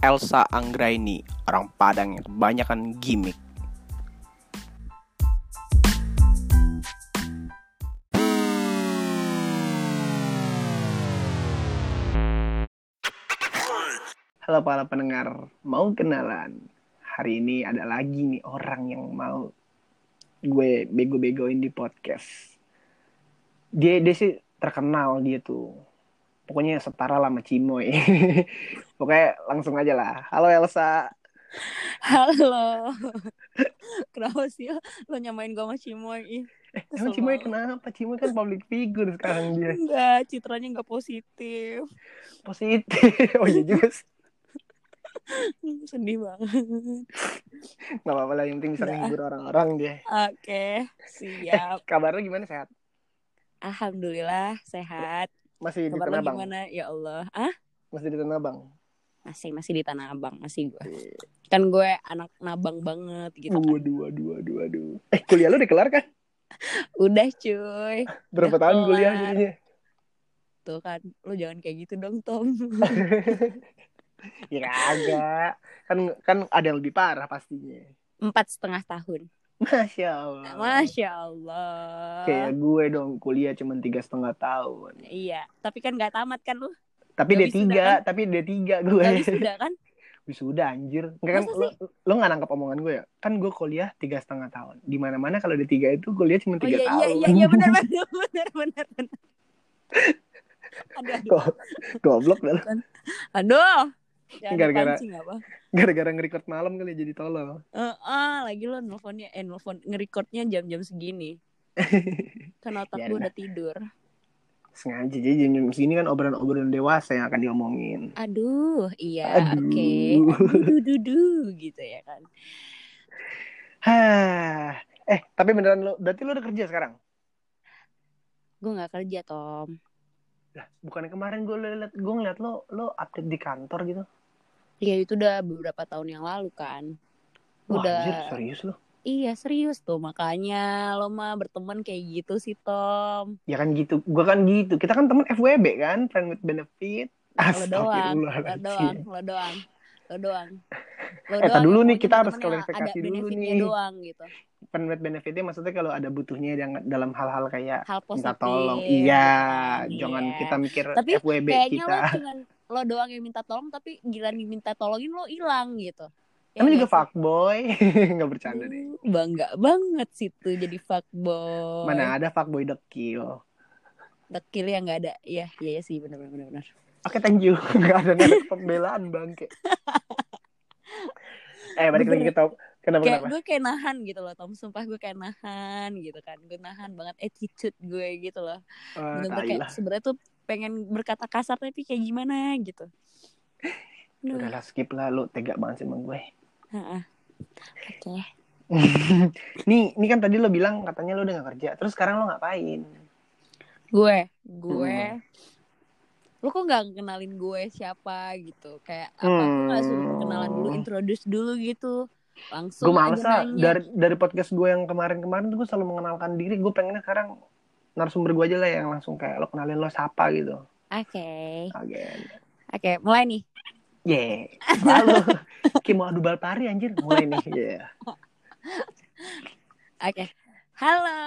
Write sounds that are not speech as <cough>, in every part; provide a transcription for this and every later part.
Elsa Anggraini, orang Padang yang kebanyakan gimmick. Halo para pendengar, mau kenalan? Hari ini ada lagi nih orang yang mau gue bego-begoin di podcast. Dia, dia sih terkenal dia tuh. Pokoknya setara lah sama Cimoy. <laughs> Pokoknya langsung aja lah. Halo Elsa. Halo. Kenapa sih lo nyamain gue sama Cimoy? Eh, emang Cimoy kenapa? Cimoy kan public figure sekarang dia. Enggak, citranya enggak positif. Positif. Oh iya juga sih. Hmm, Sedih banget. Gak apa-apa lah, yang penting bisa menghibur orang-orang dia. Oke, siap. Kabarnya gimana? Sehat? Alhamdulillah sehat. Masih di Tanah Abang? gimana? Ya Allah. Ah, Masih di Tanah Abang? masih masih di Tanah Abang, masih gue. Kan gue anak nabang banget gitu kan. Waduh, waduh, waduh, waduh. Eh, kuliah lu udah kelar kan? <laughs> Udah cuy. Berapa Udah tahun kuliah kelar. jadinya? Tuh kan, lo jangan kayak gitu dong, Tom. <laughs> ya kagak. Kan kan ada yang lebih parah pastinya. Empat setengah tahun. Masya Allah. Masya Allah. Kayak gue dong kuliah cuma tiga setengah tahun. Iya, tapi kan nggak tamat kan lu? Tapi D3, wisuda kan? tapi D3 gue. Gak wisuda kan? <laughs> Wisuda anjir. Enggak kan lo, lo gak nangkap omongan gue ya? Kan gue kuliah tiga setengah tahun. Di mana mana kalau D3 itu kuliah cuma Oh tiga iya tahun. iya iya iya <laughs> benar benar benar benar benar. Aduh aduh. Goblok dah lo. Aduh. Gara-gara-? Gara-gara nge-record malam kali jadi tolol. Eh, ah, lagi lo nelfonnya eh nelfon ngerecordnya jam-jam segini. <laughs> Kan otak Ya gue udah. tidur. Sengaja jadi jam sini kan obrolan-obrolan dewasa yang akan diomongin. Aduh, iya, oke. Duh, duh, gitu ya kan. Hah. Eh, tapi beneran lo, berarti lo udah kerja sekarang? Gue nggak kerja, Tom. Lah, bukannya kemarin gue liat, gue ngeliat lo, lo update di kantor gitu. Iya, itu udah beberapa tahun yang lalu kan. Wah, Udah. anjir, serius lo? Iya, serius tuh. Makanya lo mah berteman kayak gitu sih, Tom. Ya kan gitu, gue kan gitu. Kita kan temen FWB kan, friend with benefit. Lo doang, lo doang, lo doang, lo doang. Lo Eh, tar dulu nih, kita harus klarifikasi ada dulu nih. doang gitu. Friend with benefitnya maksudnya kalau ada butuhnya yang dalam hal-hal kayak Hal positif. minta tolong. Iya, kan. jangan kita mikir Tapi FWB Kayaknya kita. lo cuman <laughs> lo doang yang minta tolong tapi giliran diminta tolongin lo hilang gitu. Ya Emang juga sih? fuckboy. <laughs> Nggak bercanda deh. Uh, Bangga banget situ jadi fuckboy. Mana ada fuckboy dekil. Dekil ya nggak ada. Iya, iya iya sih benar benar benar. Oke, thank you. <laughs> Nggak ada nada pembelaan, Bangke. <laughs> eh, balik lagi ke top. Kenapa, Kayak kenapa? gue kayak nahan gitu loh Tom. Sumpah gue kayak nahan gitu kan. Gue nahan banget attitude gue gitu loh. Eh, Bener-bener tai kayak sebenarnya tuh pengen berkata kasar tapi kayak gimana gitu. Duh. Udahlah, skip lah. Lu tega banget sih sama gue. Heeh. Oke. <laughs> nih, ini kan tadi lo bilang katanya lo udah gak kerja. Terus sekarang lo ngapain? Gue, gue. Hmm. Lu kok nggak kenalin gue siapa gitu? Kayak apa? Kok nggak suruh Hmm. kenalan dulu, introduce dulu gitu? Langsung Gue males ah. nanya. Dari, dari podcast gue yang kemarin-kemarin tuh gue selalu mengenalkan diri. Gue pengennya sekarang narasumber gue aja lah yang langsung kayak lo kenalin lo siapa gitu. Oke, Again. oke, mulai nih. Yeah. Lalu <laughs> mau adu balpari anjir. Mulai nih. Yeah. <laughs> Oke, halo.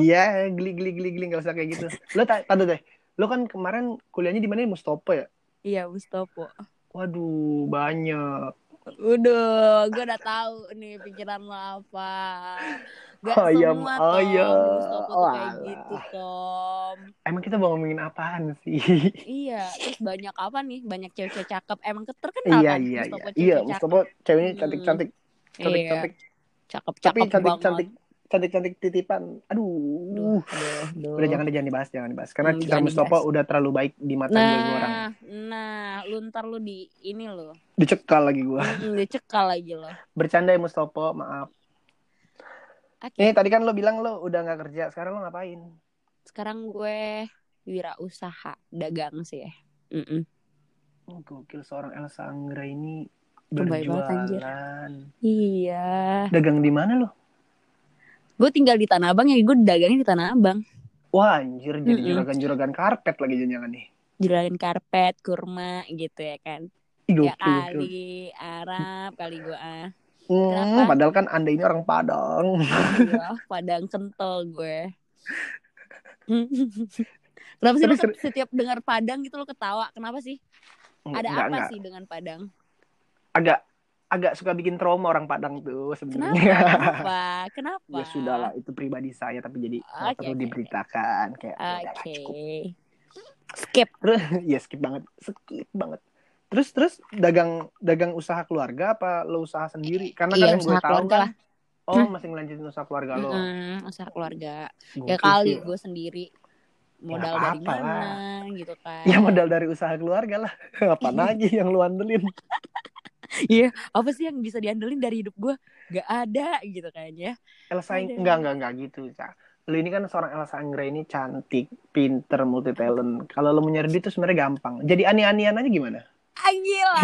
Iya, geli geli geli geli nggak usah kayak gitu. Lo tadi deh. Lo kan kemarin kuliahnya di mana Mustopo ya? Iya, Mustopo. Waduh, banyak. Udah, gue udah tahu nih pikiran lo apa. Gak Ayam, semua di Mustopo tuh kayak gitu, Tom. Emang kita mau ngomongin apaan sih? Iya, terus banyak apa nih? Banyak cewek-cewek cakep. Emang terkenal iya kan iya iya. Mustopo Iya, cewek-cewek Mustopo ceweknya Hmm. cantik cantik cantik Iya, cantik. Tapi cakep-cakep cantik banget. cantik cantik cantik titipan. Aduh. Duh, duh, duh. Udah jangan jangan dibahas, jangan dibahas. Karena Hmm, kita jangan Mustopo dibahas. udah terlalu baik di mata gue orang. Nah, nah, lu ntar lu di ini lo, Dicekal lagi gua. Hmm, dicekal lagi lo. Bercanda ya Mustopo, maaf. Oke, Nih tadi kan lo bilang lo udah nggak kerja, sekarang lo ngapain? sekarang gue wirausaha dagang sih ya. Mm-mm. Oh, gokil seorang Elsa Anggra ini berjualan. Iya, Dagang di mana lo? gue tinggal di Tanah Abang ya, gue dagangnya di Tanah Abang. Wah anjir jadi Mm-mm. juragan-juragan karpet lagi jangan nih. Juragan karpet, kurma gitu ya kan. Ya kali Arab kali gue ah. Hmm, padahal kan anda ini orang Padang. Iya, Padang kental gue. <laughs> Kenapa sih Tapi lo setiap dengar Padang gitu lo ketawa? Kenapa sih? Ada Enggak, apa enggak. sih dengan Padang? Agak agak suka bikin trauma orang Padang tuh sebenarnya. Kenapa? Kenapa? <laughs> ya sudah lah itu pribadi saya tapi jadi Oke, perlu oke. diberitakan kayak ya Oke. udahlah, cukup. Skip. Terus <laughs> ya skip banget, skip banget. Terus terus dagang dagang usaha keluarga apa lo usaha sendiri? Karena Iya, kan yang gue usaha tahu keluarga kan lah. oh masih ngelanjutin usaha keluarga lo. Mm-mm, usaha keluarga. Gokil Ya kali gue sendiri modal Ya, dari mana gitu kan. Ya modal dari usaha keluarga lah. <laughs> Apa lagi yang lu andelin? <laughs> Iya, apa sih yang bisa diandelin dari hidup gue? Gak ada gitu kan ya. Elsa enggak enggak enggak gitu, Ca. Lu ini kan seorang Elsa Anggra ini cantik, pinter, multi talent. Kalau lu duit itu sebenarnya gampang. Jadi ani-anian aja gimana? Gila. <laughs>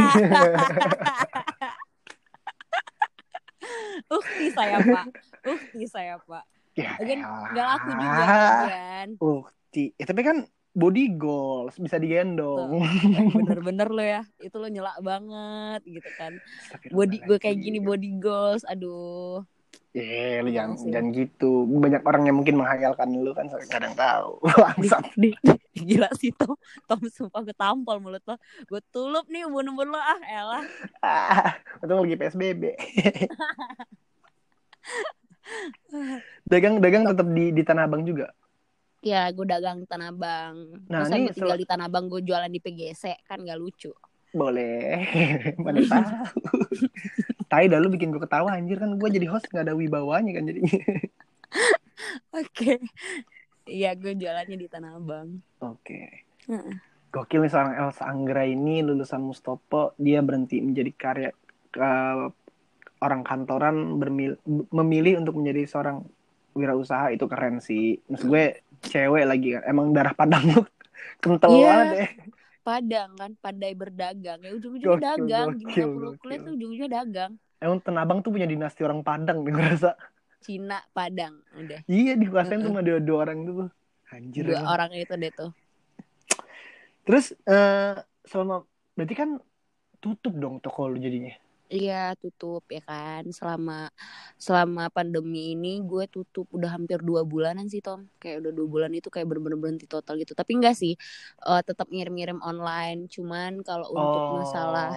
Ukti saya pak. Ukti saya pak. Ya, elah. Gak laku juga kan. Ukti. Eh, tapi kan body goals bisa digendong. <laughs> Bener-bener lo ya. Itu lo nyelak banget gitu kan. Body gue kayak gini body goals. Aduh. Eh, lu jangan, jangan gitu. Banyak orang yang mungkin menghayalkan lu kan kadang tahu. <laughs> Bangsat. Di, gila sih Tom. Tom sumpah gue tampol mulut lo. Gue tulup nih ubun-ubun lo ah elah. Ah, untung lagi PSBB. <laughs> dagang dagang tetap di di Tanah Abang juga. Ya gue dagang Tanah Abang. Nah, Masa ini gue tinggal sel- di Tanah Abang gue jualan di PGC kan gak lucu. Boleh. <laughs> Mana tahu. Tai dah lu bikin gue ketawa anjir kan gue jadi host nggak ada wibawanya kan jadinya. <laughs> Oke. Iya gue jualannya di Tanah Abang. Oke. Heeh. Gokil nih seorang Elsa Anggra ini lulusan Mustopo, dia berhenti menjadi karya ke orang kantoran bermil- memilih untuk menjadi seorang wirausaha itu keren sih. Maksud gue cewek lagi kan. Emang darah Padang lu <laughs> kental Iya. banget deh. Padang kan, pandai berdagang. Ya Gokil, ujung-ujungnya dagang. Gimana gokil, perlu gokil. tuh ujung-ujungnya dagang. Emang Tenabang tuh punya dinasti orang Padang nih gue rasa. Cina, Padang. Udah. Iya dikuasain tuh sama dua, dua orang itu tuh. Anjir. Dua emang. orang itu deh tuh. Terus eh selama berarti kan tutup dong toko lu jadinya. Iya tutup ya kan? Selama selama pandemi ini gue tutup. Udah hampir dua bulanan sih Tom. Kayak udah dua bulan itu kayak bener-bener berhenti total gitu. Tapi enggak sih eh, tetap ngirim-ngirim online. Cuman kalau untuk masalah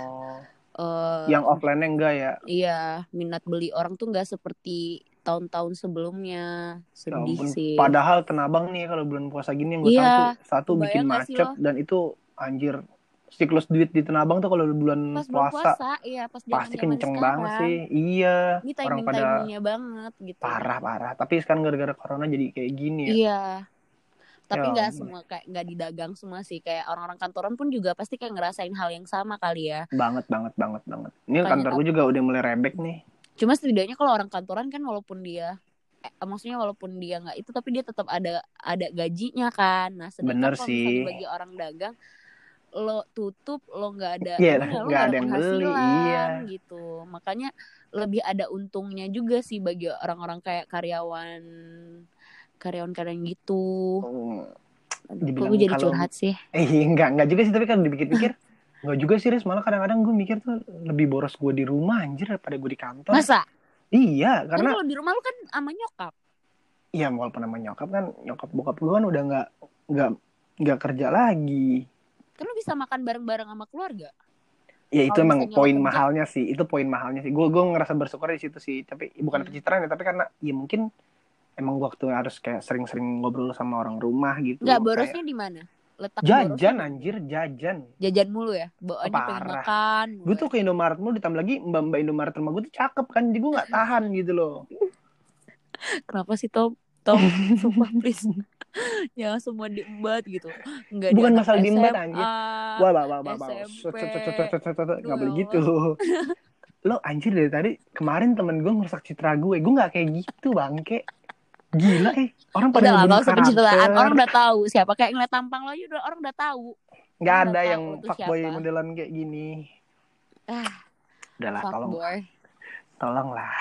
eh, yang offline-nya enggak ya. iya minat beli orang tuh enggak seperti tahun-tahun sebelumnya. Ya sedih ampun. sih. Padahal Tenabang nih kalau bulan puasa gini yang gue Iya. tahu tuh satu bikin macet dan itu anjir siklus duit di Tenabang tuh kalau bulan pas puasa, puasa iya pas pasti kenceng banget sih. Iya, ini orang timing pada timingnya banget gitu parah parah. Tapi sekarang gara-gara corona jadi kayak gini ya. Iya. Tapi Ya nggak semua kayak nggak didagang semua sih kayak orang-orang kantoran pun juga pasti kayak ngerasain hal yang sama kali ya. Banget banget banget banget. Ini Makanya kantor gue juga udah mulai rebek nih. Cuma setidaknya kalau orang kantoran kan walaupun dia eh, maksudnya walaupun dia nggak itu tapi dia tetap ada ada gajinya kan. Nah, sedangkan Bener kalau sih. misalnya bagi orang dagang lo tutup lo nggak ada Iya, lo nggak ada yang beli, iya. gitu makanya lebih ada untungnya juga sih bagi orang-orang kayak karyawan karyawan-karyawan gitu Dibilang gue jadi kalau- curhat sih Eh enggak, enggak juga sih tapi kan dipikir-pikir <laughs> Enggak juga sih, Riz. Malah kadang-kadang gue mikir tuh lebih boros gue di rumah anjir daripada gue di kantor. masa Iya, Kan karena kalau di rumah lu kan sama nyokap. iya walaupun nama nyokap kan nyokap bokap gue kan udah nggak nggak nggak kerja lagi. Kan lu bisa makan bareng-bareng sama keluarga. Ya itu emang poin kerja- mahalnya sih. Itu poin mahalnya sih. Gue gue ngerasa bersyukur di situ sih. Tapi bukan Hmm. pencitraan ya, tapi karena ya mungkin emang waktu harus kayak sering-sering ngobrol sama orang rumah gitu. Kayak borosnya di mana? Letak jajan borosnya. anjir, jajan. Jajan mulu ya. Bawaannya pengen makan. Gue tuh ke Indomaret mulu ditambah lagi mbak-mbak Indomaret rumah gue tuh cakep kan. Jadi gue nggak tahan gitu loh. <laughs> Kenapa sih Tom? Tom, sumpah please. <laughs> <laughs> Jangan semua diembat gitu. Enggak Bukan di masalah diembat, anjir. Wah, wah, wah, wah. Nggak boleh gitu. <laughs> Lo anjir dari tadi kemarin temen gue ngerusak citra gue. Gue nggak kayak gitu bangke. Gila eh. Orang pada Udah lah, pencitraan. Orang udah tahu siapa. Kayak ngeliat tampang lo aja udah orang udah tahu. Nggak ada yang fuckboy modelan kayak gini. Ah, Udahlah, tolong, fuckboy. Tolong lah.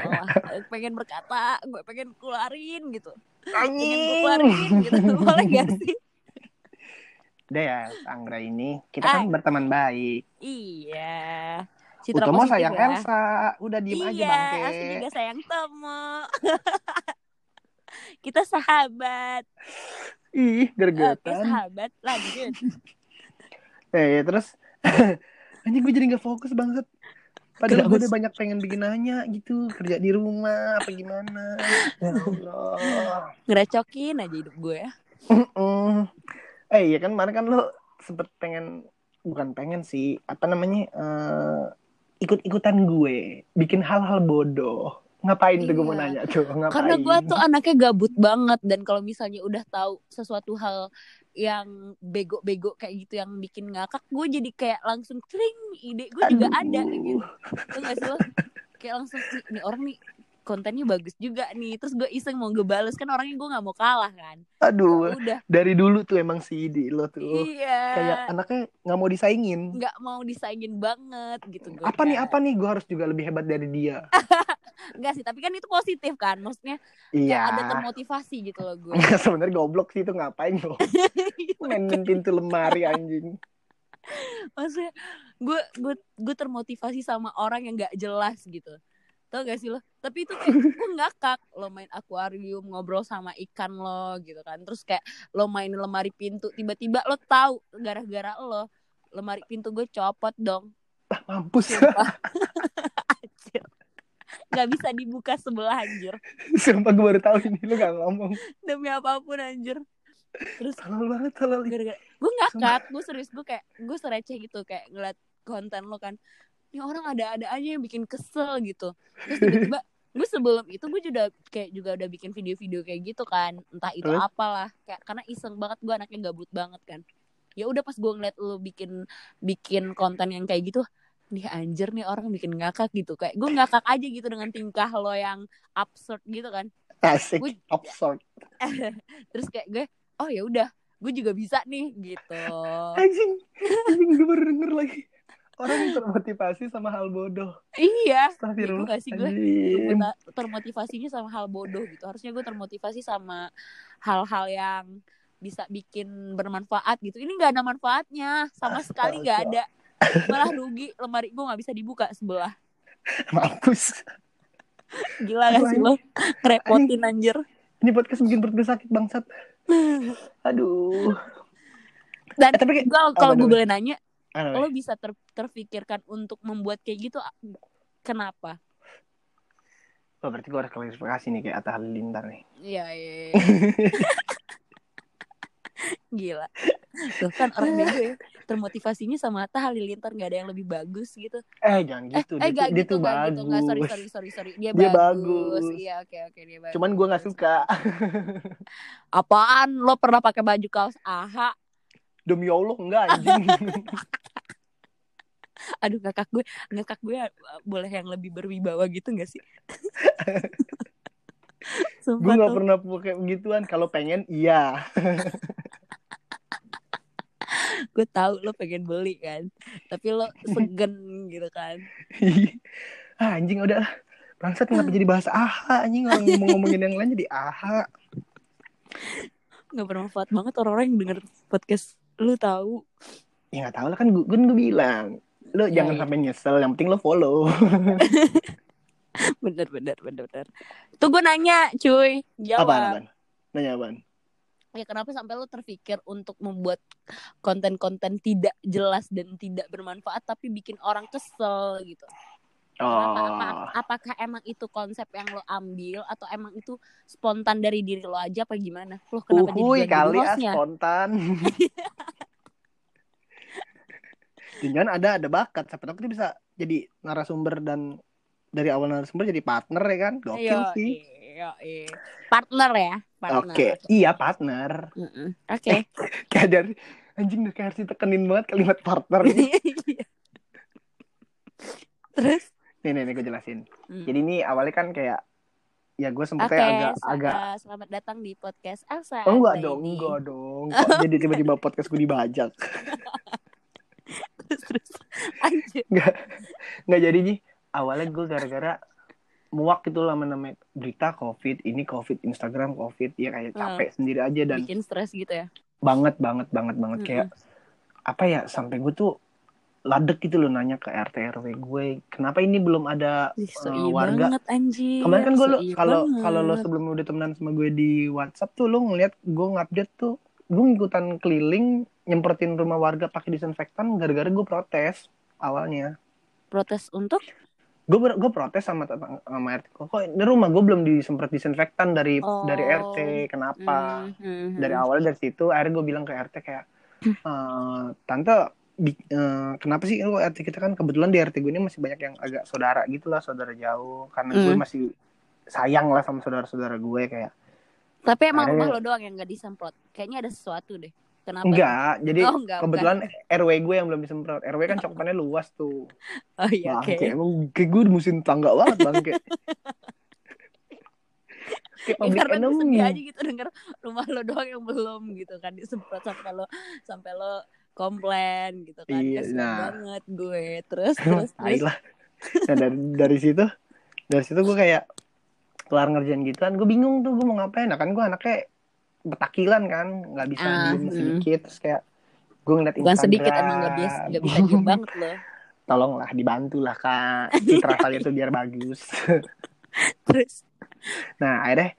Oh, pengen berkata, gue pengen keluarin gitu. Pengen gue Anjing. keluarin gitu. <laughs> Boleh gak sih? Udah ya, Anggra ini kita kan Ah. berteman baik. Iya. Citra Utomo sayang ya. Elsa. Udah diem aja iya, bangke. aku juga sayang Tomo. <laughs> Kita sahabat. Ih, Oke, gergetan. sahabat. Lanjut. <laughs> Eh, ya, terus anjing gue jadi gak fokus banget. Padahal gue udah banyak pengen bikin nanya gitu, kerja di rumah apa gimana. Ya Allah. Ngerecokin aja hidup gue ya. Eh iya kan kemarin kan lo sempet pengen bukan pengen sih apa namanya eh, ikut-ikutan gue bikin hal-hal bodoh ngapain tuh gue mau Iya. nanya tuh ngapain Karena gue tuh anaknya gabut banget dan kalau misalnya udah tahu sesuatu hal yang bego-bego kayak gitu yang bikin ngakak, gue jadi kayak langsung kling ide gue juga ada gitu. Tuh gak sih lo? Kayak langsung "Nih, nih orang nih kontennya bagus juga nih. Terus gue iseng mau ngebales kan orangnya gue nggak mau kalah kan. aduh Udah. dari dulu tuh emang si di lo tuh Iya. kayak anaknya nggak mau disaingin nggak mau disaingin banget gitu gue. apa nih Kak. apa nih gue harus juga lebih hebat dari dia <laughs> Enggak sih, tapi kan itu positif kan. Maksudnya iya. ada termotivasi gitu loh gue. Nggak, sebenarnya goblok sih itu ngapain lo <laughs> main pintu lemari anjing. Maksudnya gue gue gue termotivasi sama orang yang nggak jelas gitu. Tau gak sih lo? Tapi itu kayak gue ngakak lo main akuarium ngobrol sama ikan lo gitu kan. Terus kayak lo main lemari pintu tiba-tiba lo tahu gara-gara lo lemari pintu gue copot dong. Mampus. Sumpah. Anjir. <laughs> nggak bisa dibuka sebelah anjir. Sumpah gue baru tahu ini lo gak ngomong. Demi apa pun anjir. Terus tolol banget gara-gara gue ngakak gue serius gue kayak gue sereceh gitu kayak ngeliat konten lo kan. Ini orang ada-ada aja yang bikin kesel gitu. Terus tiba-tiba gue sebelum itu gue juga kayak juga udah bikin video-video kayak gitu kan. Entah itu Terus? apalah kayak karena iseng banget gue anaknya gabut banget kan. Ya udah pas gue ngeliat lo bikin bikin konten yang kayak gitu nih anjir nih orang bikin ngakak gitu. Kayak gue ngakak aja gitu dengan tingkah lo yang absurd gitu kan. Asik Gue- absurd. <laughs> Terus kayak gue oh ya udah gue juga bisa nih gitu. Anjing anjing gue baru denger lagi. Orang yang termotivasi sama hal bodoh. Iya. Astagfirullah Bego gak sih gue? termotivasinya sama hal bodoh gitu. Harusnya gue termotivasi sama hal-hal yang bisa bikin bermanfaat gitu. Ini nggak ada manfaatnya. Sama sekali nggak ada malah rugi lemari gue nggak bisa dibuka sebelah. Mampus. Gila gak sih lo? Ngerepotin anjir. Ini podcast bikin perut gue sakit bangsat. Aduh. Dan Eh, tapi kayak- gue kalau gue boleh nanya lo bisa ter- terfikirkan untuk membuat kayak gitu a- kenapa? Oh, berarti gue harus klarifikasi nih kayak Atta Halilintar nih. Iya, iya, iya. <laughs> Gila. Tuh kan orang bego ya. Termotivasinya sama Atta Halilintar gak ada yang lebih bagus gitu. eh jangan gitu eh, eh dia, gak dia gitu, tuh gak bagus gitu. Gak, sorry, sorry, sorry, sorry. Dia, Dia bagus. bagus. Iya, oke, oke. Dia bagus. cuman gue nggak suka <laughs> Apaan? Lo pernah pakai baju kaos AHA? demi Allah enggak anjing <laughs> Aduh, ngakak gue. Ngakak gue uh, boleh yang lebih berwibawa gitu gak sih? <laughs> gue nggak tuh. pernah pakai begituan kalau pengen iya <laughs> Gue tahu lo pengen beli kan. Tapi lo segen gitu kan. <laughs> ah, anjing udah bangsat kenapa jadi bahasa aha anjing orang ngomong ngomongin yang lain jadi aha Gak bermanfaat banget orang-orang yang denger podcast lu tahu. ya nggak tahu lah kan gue kan gue bilang lo Ya, jangan ya. sampai nyesel yang penting lo follow <laughs> bener bener bener bener tuh gue nanya cuy jawab apaan apaan nanya apaan ya kenapa sampai lo terpikir untuk membuat konten-konten tidak jelas dan tidak bermanfaat tapi bikin orang kesel gitu? Kenapa? Apa- oh. apakah emang itu konsep yang lo ambil atau emang itu spontan dari diri lo aja apa gimana? Lo kenapa uhui jadi kali ah hostnya spontan. <laughs> Jangan ada ada bakat. Siapa tahu kita bisa jadi narasumber dan dari awal narasumber jadi partner ya kan? Gokil Yo, sih. iya, iya. partner ya partner oke iya partner Mm-mm. oke kayak dari anjing udah kayak harus ditekenin banget kalimat partner <laughs> Iya. terus nih nih, nih gue jelasin Hmm. jadi ini awalnya kan kayak ya gue sempetnya agak sel- agak eh, selamat datang di podcast Elsa. oh enggak dong ini. enggak <laughs> dong kok jadi tiba-tiba podcast gue dibajak terus, terus, enggak enggak jadi nih awalnya gue gara-gara muak gitu lama namanya berita covid ini covid Instagram covid ya kayak Hmm. capek sendiri aja dan Bikin stres gitu ya. banget banget banget banget Mm-mm. kayak apa ya sampai gue tuh ladek gitu loh nanya ke RT RW gue kenapa ini belum ada Ih, so eh, iya warga banget anjir. kemarin kan gue So kalau kalau lo sebelum udah temenan sama gue di WhatsApp tuh lo ngeliat gue ngupdate tuh gue ngikutan keliling nyemprotin rumah warga pakai disinfektan gara-gara gue protes awalnya protes untuk gue gue protes sama sama RT kok di rumah gue belum disemprot disinfektan dari Oh. dari RT kenapa Hmm, hmm, dari awal dari situ akhirnya gue bilang ke RT kayak <clears throat> "Eh, tante bi- eh, kenapa sih lu RT kita kan kebetulan di RT gue ini masih banyak yang agak saudara gitu lah saudara jauh karena gue Hmm. masih sayang lah sama saudara-saudara gue kayak Tapi emang Akhirnya- rumah lo doang yang gak disemprot. Kayaknya ada sesuatu deh. Kenapa? enggak jadi Oh, enggak, kebetulan RW gue yang belum disemprot. RW kan <laughs> cakupannya luas tuh. Oh iya oke. bangke emang kayak gue musim tangga banget bangke kayak. <laughs> Ya, public karena gue enemy. sedih aja gitu denger rumah lo doang yang belum gitu kan disemprot sampai lo sampai lo komplain gitu kan. Iya, Kasian nah. banget gue. Terus <laughs> terus Tai terus. lah. Nah dari dari situ dari situ gue kayak kelar ngerjain gituan. Gue bingung tuh gue mau ngapain. Nah kan gue anaknya betakilan kan nggak bisa Ah, diem hmm. sedikit terus kayak gue ngeliat bukan Instagram. sedikit emang gak bisa gak bisa diem <laughs> banget lo tolonglah dibantu lah kak. Citra kalian tuh biar bagus. <laughs> Terus? Nah akhirnya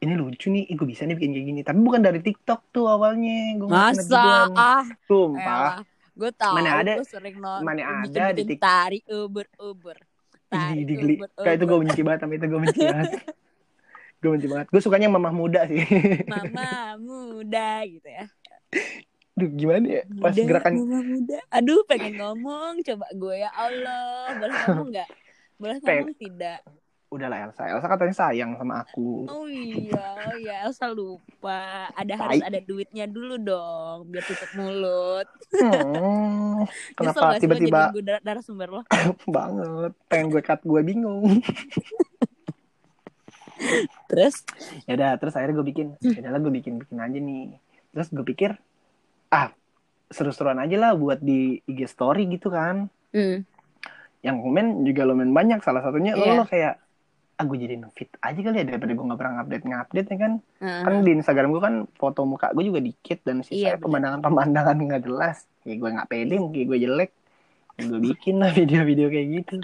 ini lucu nih gue bisa nih bikin kayak gini. Tapi bukan dari TikTok tuh awalnya ngeliat masa? ah. Sumpah. Gue tahu Mana ada- gue sering nonton mana bikin, ada di bikin Tik- tari uber uber. Di, tari di, geli. uber kayak itu gue benci banget sama itu gue benci banget gue benci banget. Gue sukanya mamah muda sih. Mama muda gitu ya. Duh gimana ya? Pas muda, gerakan mama muda. Aduh pengen ngomong. Coba gue ya Allah. Boleh ngomong nggak? Boleh ngomong tidak? Udahlah Elsa. Elsa katanya sayang sama aku. Oh iya oh iya. Elsa lupa. Ada Tai. harus ada duitnya dulu dong biar tutup mulut. Hmm, <laughs> kenapa tiba-tiba jadiin gue dar- darah sumber lo? <laughs> Banget. Pengen gue cut gue bingung <laughs> terus? Ya udah terus akhirnya gue bikin. Ya udahlah gue bikin bikin aja nih. Terus gue pikir ah seru-seruan aja lah buat di IG story gitu kan. Hmm. yang komen juga lumayan banyak. Salah satunya lo, Iya. lo kayak ah gue jadi fit aja kali ya daripada gue nggak pernah ngupdate ngupdate ya kan? Heeh. kan di Instagram gue kan foto muka gue juga dikit dan sisa Iya, bener. pemandangan-pemandangan nggak jelas. Ya gue nggak pede mungkin gue jelek. Ya gue bikin lah <laughs> video-video kayak gitu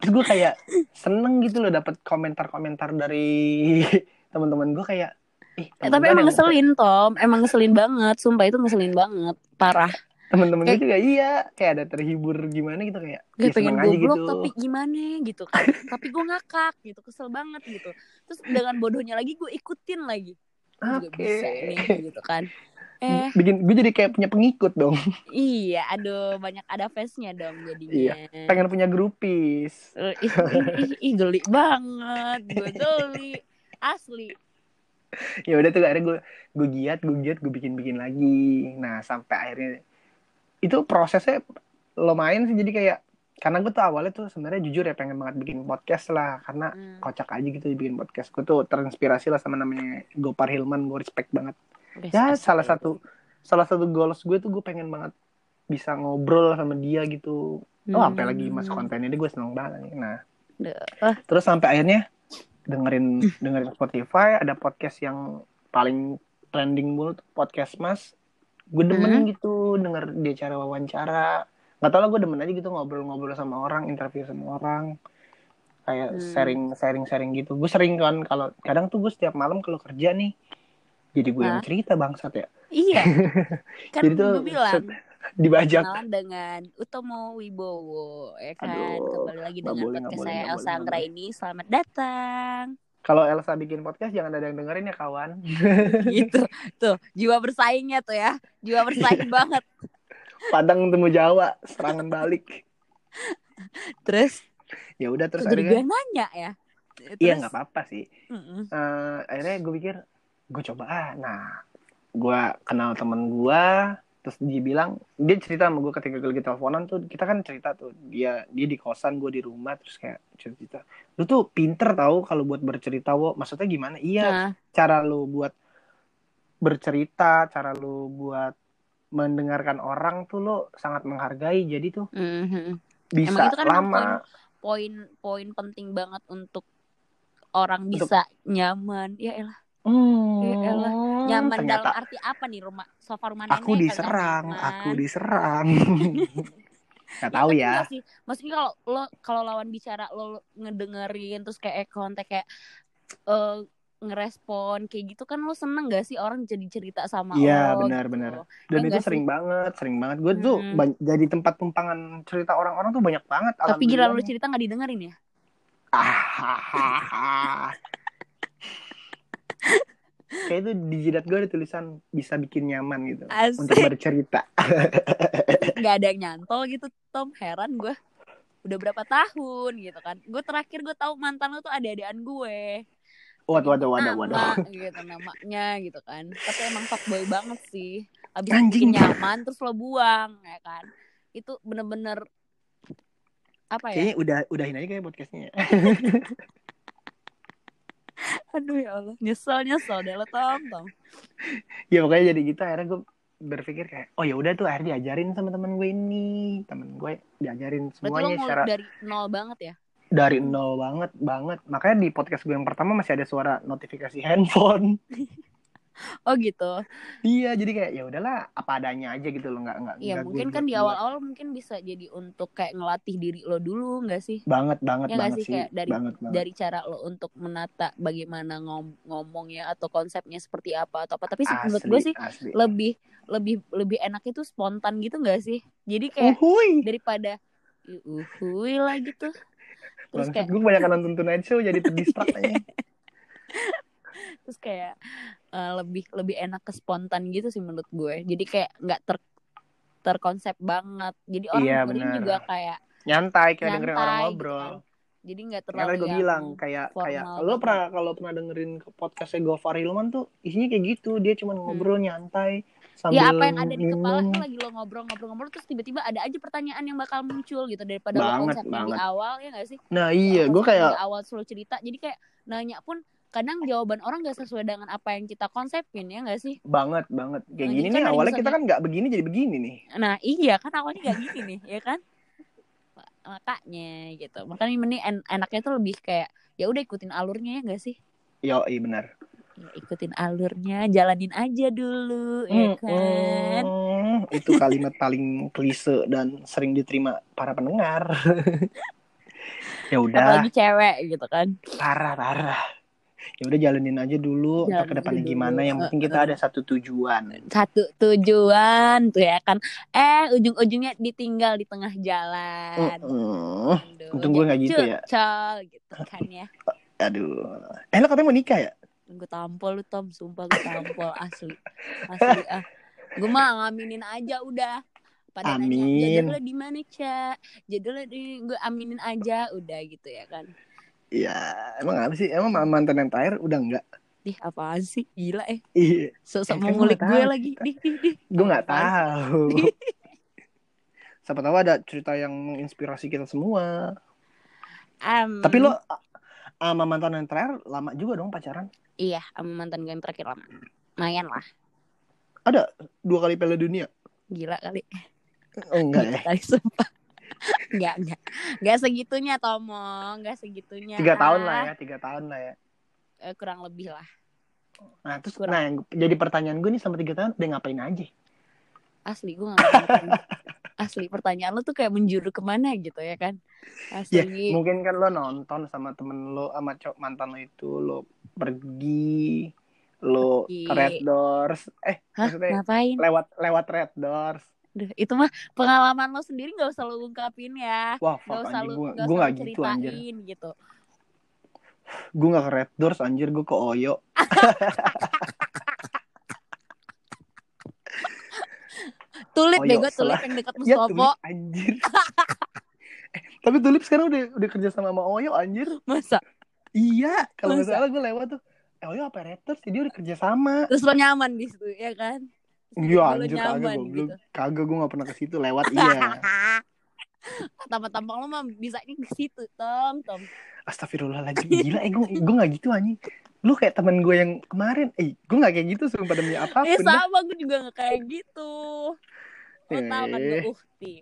terus gue kayak seneng gitu loh dapat komentar-komentar dari <laughs> teman-teman gue kayak Eh, temen tapi gue emang ngeselin Tom. Emang ngeselin banget. Sumpah itu ngeselin banget. Parah. Temen-temen gue juga iya. Kayak ada terhibur gimana gitu kayak Gak ya pengen gue blok gitu. tapi gimana gitu kan. <laughs> Tapi gue ngakak gitu Kesel banget gitu. Terus dengan bodohnya lagi gue ikutin lagi. Gue juga Oke. bisa nih gitu kan Eh. Bikin gue jadi kayak punya pengikut dong. Iya aduh banyak ada face-nya dong jadinya. Iya, pengen punya grupis Eh, ih, ih, ih, ih, geli banget Gue geli. Asli. Ya udah tuh akhirnya gue gue giat gue giat gue bikin bikin lagi. Nah sampai akhirnya itu prosesnya lumayan sih jadi kayak karena gue tuh awalnya tuh sebenarnya jujur ya pengen banget bikin podcast lah karena Hmm, kocak aja gitu bikin podcast. Gue tuh terinspirasi lah sama namanya Gopar Hilman gue respect banget guys, ya salah satu salah satu goals gue tuh gue pengen banget bisa ngobrol sama dia gitu. Oh sampai lagi masuk konten ini gue seneng banget nih. nah Duh, terus sampai akhirnya dengerin dengerin Spotify ada podcast yang paling trending mulu tuh, podcast Mas. Gue demen gitu denger dia cara wawancara. Nggak tau lah gue demen aja gitu ngobrol-ngobrol sama orang interview sama orang. Kayak Hmm. sharing sharing sharing gitu. Gue sering kan kalau kadang tuh gue setiap malam kalau kerja nih jadi gue yang Hah? cerita bangsat ya. Iya. <laughs> Kan Jadi tuh gue bilang dibajak. Kenalan dengan Utomo Wibowo ya kan? Aduh, Kembali lagi dengan boleh, podcast boleh, saya Elsa boleh, nggak Anggra boleh. ini. Selamat datang. Kalau Elsa bikin podcast jangan ada yang dengerin ya kawan. <laughs> Gitu. Tuh jiwa bersaingnya tuh ya. Jiwa bersaing banget. Padang temu Jawa serangan <laughs> balik. Terus? Ya udah terus gue akhirnya yang nanya ya? Iya nggak apa-apa sih. Mm-mm. Eh, akhirnya gue pikir gue coba ah nah gue kenal temen gue terus dia bilang dia cerita sama gue ketika lagi teleponan tuh kita kan cerita tuh dia dia di kosan gue di rumah terus kayak cerita lu tuh pinter tahu kalau buat bercerita wo. Maksudnya gimana? Iya Nah, cara lu buat bercerita cara lu buat mendengarkan orang tuh lo sangat menghargai jadi tuh mhm. bisa Emang itu kan lama. Poin-poin penting banget untuk Orang Untuk- bisa nyaman. Ya elah Hmm. Ya elah. nyaman ternyata dalam arti apa nih rumah sofa rumah nenek aku diserang aku diserang <laughs> nggak Ya, tahu ya nggak sih maksudnya kalau lo kalau lawan bicara lo ngedengerin terus kayak contact kayak eh, ngerespon kayak gitu kan lo seneng gak sih orang jadi cerita sama Iya, lo benar, gitu. benar. Ya dan itu nggak sih? sering banget sering banget gue tuh Hmm. ban- jadi tempat tumpangan cerita orang-orang tuh banyak banget tapi gila lo cerita nggak didengerin ya Ah, kayak itu di jidat gue ada tulisan bisa bikin nyaman gitu. Untuk Asik. bercerita. <laughs> Nggak ada yang nyantol gitu Tom. Heran gue udah berapa tahun gitu kan. Gue terakhir gue tahu mantan lo tuh ada-adaan gue. Waduh waduh waduh waduh. gitu namanya gitu kan. Tapi emang fuckboy banget sih. Abis Anjing. bikin nyaman terus lo buang ya kan. Itu bener-bener apa ya? Kayaknya udah udahin aja kayak podcastnya <laughs> aduh ya Allah. Nyesel nyesel deh lo Tom Tom ya pokoknya jadi gitu akhirnya gue berpikir kayak oh ya udah tuh akhirnya diajarin sama temen gue ini. Temen gue diajarin berarti lo semuanya ngulik secara dari nol banget ya? Dari nol banget banget. Makanya di podcast gue yang pertama masih ada suara notifikasi handphone <laughs> <laughs> oh gitu. Iya jadi kayak ya udahlah apa adanya aja gitu loh nggak nggak Iya mungkin gue kan di buat- awal-awal mungkin bisa jadi untuk kayak ngelatih diri lo dulu nggak sih? Banget banget Ya banget sih? Kayak dari- banget banget. dari cara lo untuk menata bagaimana ngom ngomongnya atau konsepnya seperti apa atau apa. Tapi sih menurut gue sih asli. lebih lebih lebih enak itu spontan gitu nggak sih? Jadi kayak uhuy. daripada "Ih, uhuy lah gitu. Terus Bangsat, kayak gue kebanyakan nonton Tonight Show jadi terdistrak aja. <laughs> Terus kayak eh, lebih lebih enak ke spontan gitu sih menurut gue. Jadi kayak nggak ter terkonsep banget. Jadi orang Iya, dengerin juga kayak nyantai kayak dengerin orang gitu ngobrol. kan. jadi nggak terlalu tadi gue bilang kayak kayak lo banget. pernah kalau pernah dengerin podcastnya Gofar Hilman tuh isinya kayak gitu. Dia cuma ngobrol nyantai sambil ya apa yang ada di kepala minum. tuh lagi lo ngobrol-ngobrol-ngobrol terus tiba-tiba ada aja pertanyaan yang bakal muncul gitu daripada lo Banget, konsepnya di awal ya nggak sih? Nah iya gue kayak di awal selalu cerita. Jadi kayak nanya pun kadang jawaban orang gak sesuai dengan apa yang kita konsepin ya nggak sih? Banget banget. Kayak Nah, gini nih kan ada awalnya misalnya- kita kan nggak begini jadi begini nih. Nah iya kan awalnya gak gini nih ya kan? Ma- makanya gitu. Makanya mending en- enaknya tuh lebih kayak ya udah ikutin alurnya ya gak sih? Yo iya benar. Ya, ikutin alurnya jalanin aja dulu ya kan? Mm, itu kalimat paling klise dan sering diterima para pendengar. <laughs> Ya udah. Apalagi cewek gitu kan? Parah parah ya udah jalanin aja dulu Jalanin ke depannya dulu. gimana? Yang penting kita ada satu tujuan. Satu tujuan tuh ya kan. Eh ujung-ujungnya ditinggal di tengah jalan. Aduh, untung gue jadi nggak gitu ya. cucol gitu kan ya. <laughs> Aduh. Eh lo katanya mau nikah ya? Gue tampol lu Tom. Sumpah gue tampol. Asli asli ah. Gue mah ngaminin aja udah. Pada nanya Amin. jadulnya di mana cak? Jadulnya di gue aminin aja. Udah gitu ya kan Iya, emang apa sih? Emang mantan yang terakhir udah enggak? Ih apaan sih gila eh Iya, Sosok Eh, kan mau ngulik gue lagi Dih dih dih gue nggak tahu. <laughs> Siapa tahu ada cerita yang menginspirasi kita semua. Em, Tapi lo sama mantan yang terakhir lama juga dong pacaran? Iya sama mantan gue yang terakhir lama Lumayan lah Dua kali Piala Dunia? Gila kali Oh, enggak ya? Kali sumpah Enggak, enggak Enggak segitunya Tomo. Enggak segitunya. Tiga tahun Ah, lah ya, tiga tahun lah ya. eh, Kurang lebih lah. Nah, terus Kurang. nah yang jadi pertanyaan gue nih sama tiga tahun udah ngapain aja? Asli gue gak ngerti Asli pertanyaan lo tuh kayak menjuru ke mana gitu ya kan? Ya, Asli mungkin kan lo nonton sama temen lo sama cowok mantan lo itu lo pergi lo Pergi. Red Doors. Eh Hah? maksudnya ngapain? lewat lewat Red Doors Duh, Itu mah pengalaman lo sendiri gak usah lo ungkapin ya. Wah Gak usah anjir lo gue gak gue lo gitu anjir. ceritain gitu. Gue nggak ke Red Doors anjir. Gue ke Oyo. <laughs> Tulip bego iya, tulip yang dekat ya Mustopo Tulip anjir. <laughs> Eh, tapi Tulip sekarang udah udah kerja sama sama Oyo anjir. Masa? Iya kalau nggak salah gue lewat tuh. Eh, Oyo apa Red Doors? Jadi udah kerja sama. Terus lo nyaman di situ ya kan iya anjir kagak gue gitu. kagak gue nggak pernah ke situ lewat iya <laughs> Tampang-tampang lo mah bisa ini ke situ Tom Tom Astagfirullahaladzim Gila eh gue gue gak gitu anjing Lu kayak temen gue yang kemarin Eh gue gak kayak gitu sumpah demi Eh apa pun dah. sama gue juga gak kayak gitu Lo tau kan gue Eh. ukti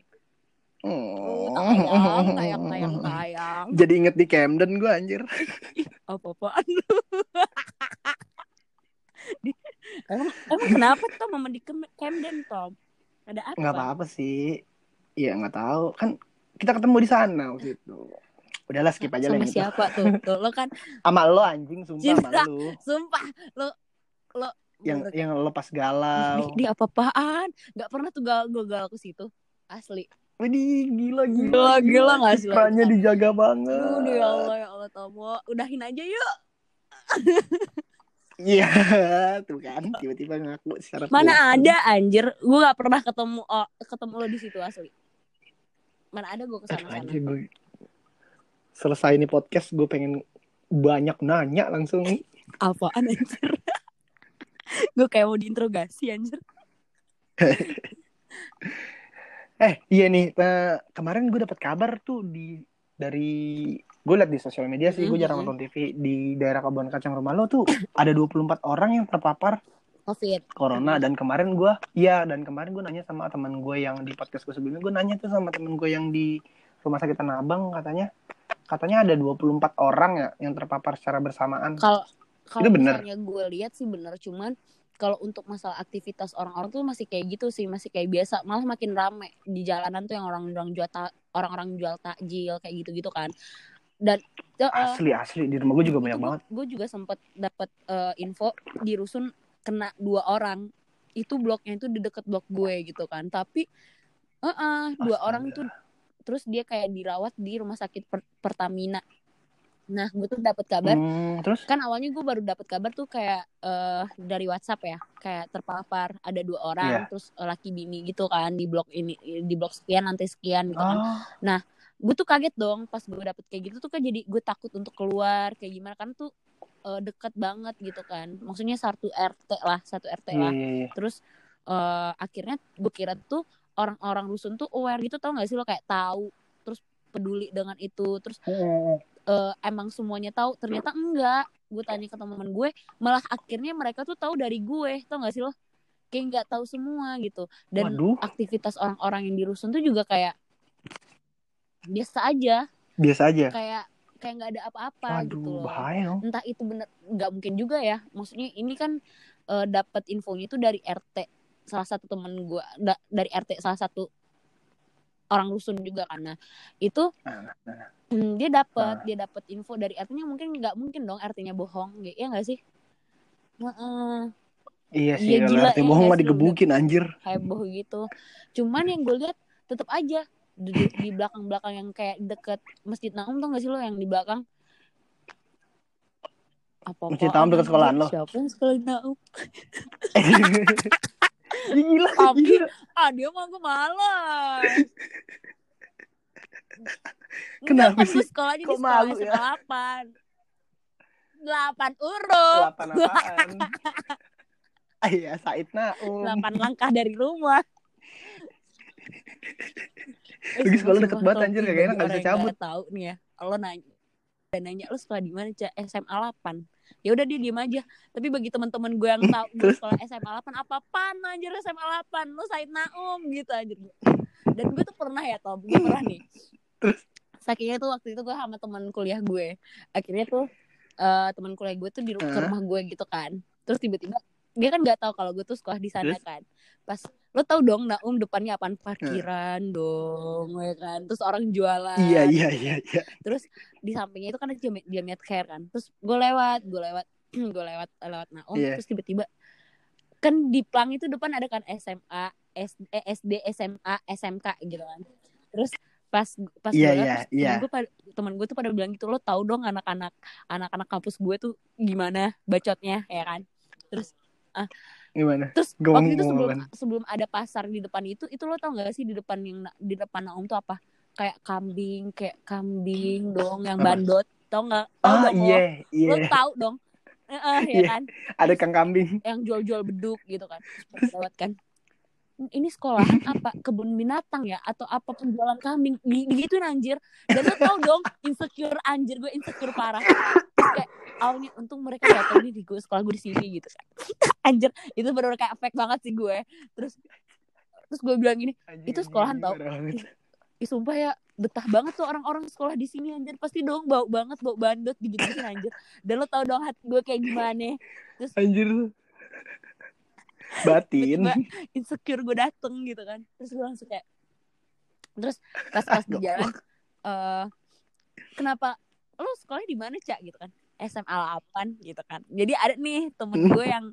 Oh. Tayang, tayang, tayang, tayang Jadi inget di Camden gue anjir <laughs> Apa-apaan <laughs> emang, emang kenapa Tom mama di Camden Tom? Ada apa? Nggak apa-apa sih. Iya nggak tahu. Kan kita ketemu di sana waktu itu. Udahlah skip aja lah sama yang itu siapa tuh? Tuh lo kan <laughs> sama lo anjing. Sumpah sama Cinta. lo sumpah. Lo lo yang yang lo pas galau. di, di apa-apaan? Nggak pernah tuh gal gue galau ke situ. Asli. Widih, gila gila. Gila, gila nggak sih? Citranya dijaga banget. Aduh ya Allah ya Allah Tomo udahin aja yuk <laughs> Iya, tuh kan tiba-tiba ngaku secara mana ada anjir. Gue nggak pernah ketemu oh, ketemu lo di situ asli. Mana ada gue ke sana sana anjir, gue selesai ini podcast gue pengen banyak nanya langsung. Apaan anjir? Gue kayak mau diinterogasi anjir. <laughs> Eh iya nih eh, kemarin gue dapat kabar tuh di dari gue liat di sosial media sih gue jarang nonton TV di daerah kebun kacang rumah lo tuh ada 24 orang yang terpapar covid. corona. Dan kemarin gue iya dan kemarin gue nanya sama teman gue yang di podcast gue sebelumnya. Gue nanya tuh sama temen gue yang di rumah sakit Tanah Abang katanya katanya ada 24 orang ya yang terpapar secara bersamaan. Kalau kalau misalnya gue lihat sih bener cuman kalau untuk masalah aktivitas orang-orang tuh masih kayak gitu sih masih kayak biasa. Malah makin rame di jalanan tuh yang orang-orang jual orang-orang jual takjil kayak gitu-gitu kan. Dan eh, asli asli. Di rumah gue juga banyak banget. gue juga sempet dapat eh, info di rusun kena dua orang. Itu bloknya itu di deket blok gue gitu kan. Tapi eh eh, dua Astaga. orang itu terus dia kayak dirawat di rumah sakit Per- Pertamina nah gue tuh dapat kabar Hmm, terus? Kan awalnya gue baru dapat kabar tuh kayak eh dari WhatsApp ya. Kayak terpapar ada dua orang Iya. terus eh, laki bini gitu kan di blok ini di blok sekian nanti sekian gitu kan. Oh. Gue tuh kaget dong pas gue dapet kayak gitu tuh kan jadi gue takut untuk keluar kayak gimana. Kan tuh eh, deket banget gitu kan. Maksudnya satu RT lah satu RT iya lah. iya iya. Terus eh, akhirnya gue kira tuh orang-orang rusun tuh aware gitu tau gak sih lo? Kayak tahu terus peduli dengan itu terus Eh, emang semuanya tahu ternyata enggak. Gue tanya ke teman gue malah akhirnya mereka tuh tahu dari gue tau gak sih lo? Kayak nggak tahu semua gitu. Dan Waduh, aktivitas orang-orang yang di rusun tuh juga kayak biasa aja. Biasa aja. kayak kayak nggak ada apa-apa gitu loh. bahaya entah itu bener nggak mungkin juga ya. Maksudnya ini kan eh, dapat infonya itu dari RT salah satu temen gue dari RT salah satu orang rusun juga karena itu Nah, nah, hmm, dia dapat Ah. dia dapat info dari RT-nya mungkin nggak mungkin dong RT-nya bohong ya nggak sih Heeh. Iya sih, kalau gila, RT iya bohong nggak mah digebukin anjir. heboh gitu cuman yang gue lihat tetap aja di, di- di belakang-belakang yang kayak deket masjid Naum tuh gak sih lo yang di belakang apa Masjid Naum deket sekolahan lo? siapa yang sekolah Naum <laughs> <laughs> gila, Tapi- gila. ah dia mah gue malas <laughs> Kenapa Enggak, kan sih? gue sekolahnya di Kok sekolah malu ya? SMA 8 8 huruf Delapan apaan? <laughs> Ah, Iya, Said Naum. 8 langkah dari rumah Eh, Lagi sekolah sumpah, deket banget, anjir, kagak enak, nggak bisa cabut. nggak tahu nih ya lo nanya dan nanya lo sekolah di mana cak SMA 8 ya udah dia diem aja. Tapi bagi teman-teman gue yang tahu gue sekolah SMA 8 apa apaan anjir SMA 8 lo Said Naum gitu anjir. Dan gue tuh pernah ya Tom? Gue pernah nih. Terus? sakitnya tuh waktu itu gue sama teman kuliah gue akhirnya tuh eh teman kuliah gue tuh di ru- ke Hah? rumah gue gitu kan. Terus tiba-tiba dia kan nggak tahu kalau gue tuh sekolah di sana kan pas lo tau dong Naum depannya apaan? Parkiran dong ya kan. Terus orang jualan. Iya, iya, iya, iya. terus di sampingnya itu kan ada jami- jamiat care kan. Terus gue lewat gue lewat <clears throat> gue lewat lewat Naum. Iya. terus tiba-tiba kan di plang itu depan ada kan SMA SD, eh, SD SMA SMK gitu kan. Terus pas pas Iya, gue iya, lewat, terus iya. temen gue pada temen gue tuh pada bilang gitu lo tau dong anak-anak anak-anak kampus gue tuh gimana bacotnya ya kan. Terus Gimana? terus Gue waktu itu sebelum ngomong. sebelum ada pasar di depan itu itu lo tau gak sih di depan yang di depan Naum tuh apa? Kayak kambing kayak kambing dong yang bandot tau nggak tau Ah, lo iya, iya. lo tau dong. Eh, ya Iya. kan? Ada kang kambing. yang jual-jual beduk gitu kan. <laughs> Lewat kan. Ini sekolahan apa? Kebun binatang ya? Atau apa penjualan kambing? Digituin anjir. Dan lo tau dong insecure anjir gue insecure parah. Terus kayak awalnya untung mereka tahu nih di gue sekolah gue di sini gitu kan. <laughs> Anjir itu benar kayak fake banget sih gue. Terus terus gue bilang gini Anjing, Itu sekolahan tau. Ih, sumpah ya betah banget tuh orang-orang sekolah di sini anjir. Pasti dong bau banget bau bandot gitu anjir. Dan lo tau dong hati gue kayak gimana. Anjir. batin. Insecure gue dateng gitu kan. Terus gue langsung kayak terus pas pas di <laughs> jalan eh kenapa lo sekolah di mana cak? Gitu kan SMA 8 gitu kan. Jadi ada nih temen gue yang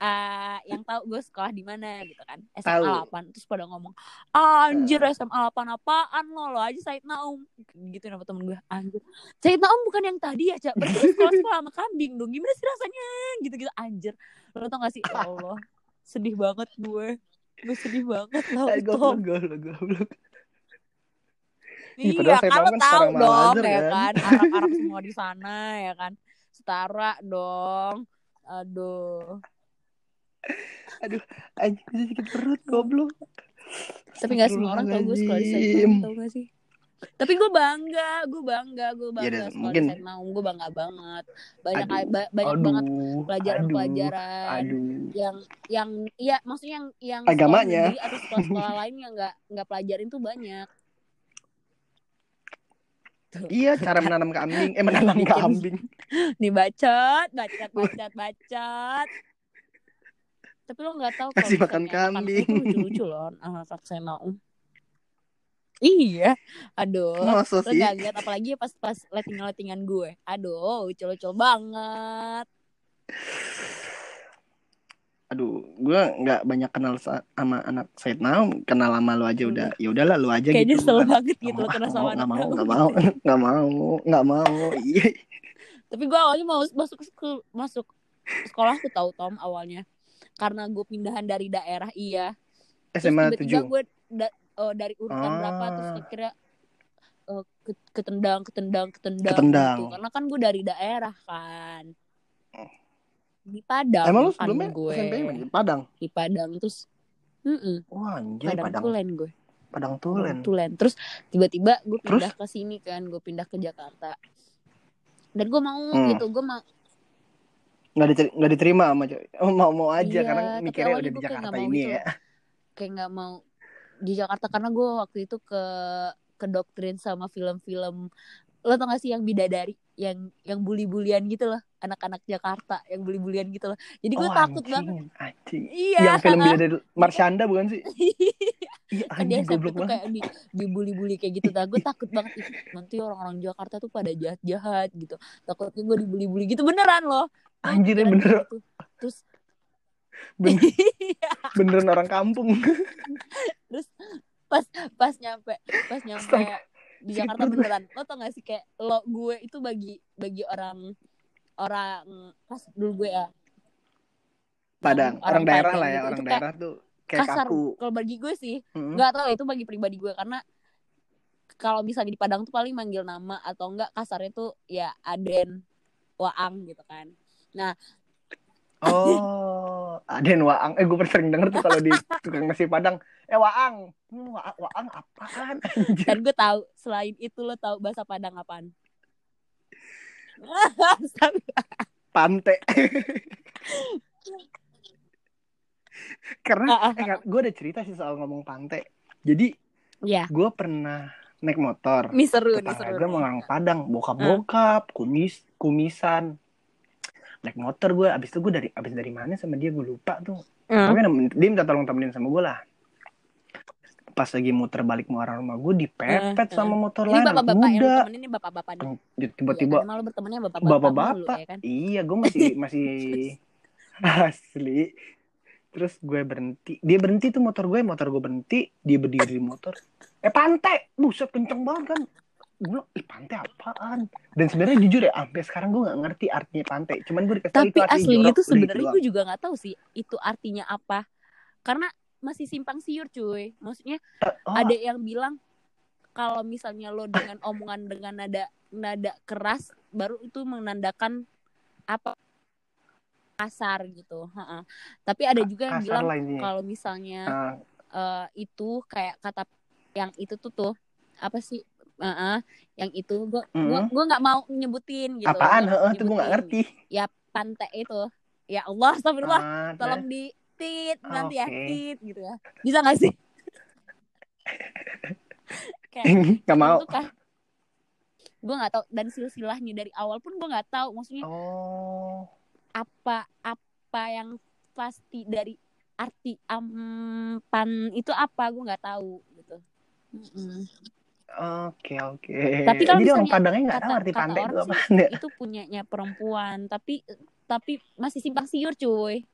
eh yang tahu gue sekolah di mana gitu kan. SMA Tahu. 8 terus pada ngomong anjir SMA 8 apaan? Lo lo aja Said Naum. Gitu nama temen gue anjir. Said Naum bukan yang tadi ya cak berarti sekolah sekolah sama kambing dong. Gimana sih rasanya? Gitu gitu anjir. Lo tau gak sih? Ya Allah sedih banget gue. Gue sedih banget tau Tom. goblok goblok goblok Ih, Iya, saya kan tahu lo kan tahu sekarang dong Al-Azhar, ya kan? kan. Arab-Arab semua di sana ya kan. Setara dong. Aduh. anjing bisa sakit perut goblok Tapi gak semua orang tau gue sekolah di tau gak sih? Tapi gue bangga, gue bangga, gue bangga Iya, sekolah mungkin- di Naum, gue bangga banget. Banyak Aduh, ba- banyak banget aduh pelajaran-pelajaran aduh yang yang iya maksudnya yang yang Agamanya. sekolah atau sekolah-sekolah lain yang nggak nggak pelajarin tuh banyak. Iya cara menanam kambing. Eh menanam Bikin. kambing. Nih bacot bacot bacot. Bacot tapi lo nggak tahu Kasih makan kambing. lucu-lucu loh saya mau iya aduh. Masa lo sih? gak lihat apalagi pas pas letting-lettingan gue. Aduh lucu-lucu banget aduh gue nggak banyak kenal sa- sama anak Said Naum kenal sama lu aja Hmm. udah ya udahlah lu aja kayak gitu nyesel bukan- banget Nggak gitu lo mau, kena nggak sama nggak mau nggak mau nggak mau nggak mau. Iya. Tapi gue awalnya mau masuk ke masuk sekolah aku tahu Tom awalnya. Karena gue pindahan dari daerah iya. SMA 7 gue da- oh, dari urutan berapa terus Ah. akhirnya ke- ketendang ketendang ketendang Ketendang. gitu. karena kan gue dari daerah kan di Padang emang lu sebelumnya gue. SMP di Padang? Di Padang terus Mm-mm, wah anjay Padang, Padang. Tulen gue. Padang Tulen. Tulen. Terus tiba-tiba gue Terus? pindah ke sini kan gue pindah ke Jakarta. Dan gue mau Hmm. gitu gue mau nggak diter- nggak diterima sama oh, <laughs> mau mau aja Iya, karena mikirnya udah di Jakarta ini gitu. ya. Kayak nggak mau di Jakarta karena gue waktu itu ke ke doktrin sama film-film. Lo tau gak sih yang bidadari yang yang bully-bulian gitu loh anak-anak Jakarta yang bully-bulian gitu loh. Jadi gue oh, takut anjing, banget. anjing. iya yang film bila dari Marshanda bukan sih? <laughs> Iya. Kan dia anjing goblok banget. kayak di dibully-bully kayak gitu. Nah gue takut banget Ih, nanti orang-orang Jakarta tuh pada jahat-jahat gitu. Takutnya gue dibully-bully gitu. Beneran loh. Anjir, pikiran bener. gitu. terus <laughs> bener, beneran orang kampung. <laughs> Pas pas nyampe pas nyampe Astaga, di Jakarta beneran. Lo tau gak sih kayak lo gue itu bagi bagi orang orang pas dulu gue ya. Padang orang orang daerah lah ya gitu, orang kayak daerah tuh kayak kasar kaku. kalau bagi gue sih. Mm. nggak tahu itu bagi pribadi gue. Karena kalau misalnya di Padang tuh paling manggil nama atau enggak kasarnya tuh ya Aden Waang gitu kan. Oh <laughs> Aden Waang. Eh gue pernah sering denger tuh kalau di tukang nasi Padang. Eh Waang. Hmm, Waang, Waang apaan? Anjir dan gue tahu selain itu lo tahu bahasa Padang apaan. <laughs> Pante karena Ah, ah, eh, gue ada cerita sih soal ngomong Pante jadi ya gue pernah naik motor. Ini seru gue mau orang Padang. Bokap-bokap kumis kumisan. Naik motor gue abis itu gue dari abis dari mana sama dia gue lupa tuh. Pokoknya nem- dia minta tolong temenin sama gue lah pas lagi muter balik mau arah rumah gue dipepet sama motor ini bapak-bapak yang muda. ini bapak-bapak tiba-tiba Iya kan, emang lu bertemannya bapak-bapak ya kan? Iya gue masih <laughs> masih asli. Terus gue berhenti. Dia berhenti tuh motor gue motor gue berhenti dia berdiri di motor. Eh pantai! Buset kenceng banget kan? Gue bilang ih pantai apaan? Dan sebenarnya jujur ya sampai sekarang gue nggak ngerti artinya pantai. Cuman gue dikasih tahu tapi itu artinya asli jorok, itu sebenarnya gue juga nggak tahu sih itu artinya apa. Karena masih simpang siur cuy. Maksudnya Oh, ada yang bilang kalau misalnya lo dengan omongan dengan nada nada keras baru itu menandakan apa kasar gitu. Ha-ha. tapi ada juga yang kasar bilang kalau misalnya Ah, eh, itu kayak kata yang itu tuh tuh apa sih? Heeh, yang itu gue gua Mm. gua nggak mau nyebutin gitu. Apaan? Gua heeh tuh gue nggak nyebutin. ngerti. Ya pantai itu. Ya Allah astagfirullah. Ah, tolong di tit nanti tit gitu ya. Bisa gak sih? <laughs> Kayak nggak mau. kan gue nggak tahu dan silsilahnya dari awal pun gue nggak tahu maksudnya oh. apa apa yang pasti dari arti ampan itu apa gue nggak tahu gitu. Mm-mm. Oke oke. Tapi kalau Jadi misalnya Padangnya nggak tahu arti kata pantai itu apa itu punyanya perempuan tapi tapi masih simpang siur cuy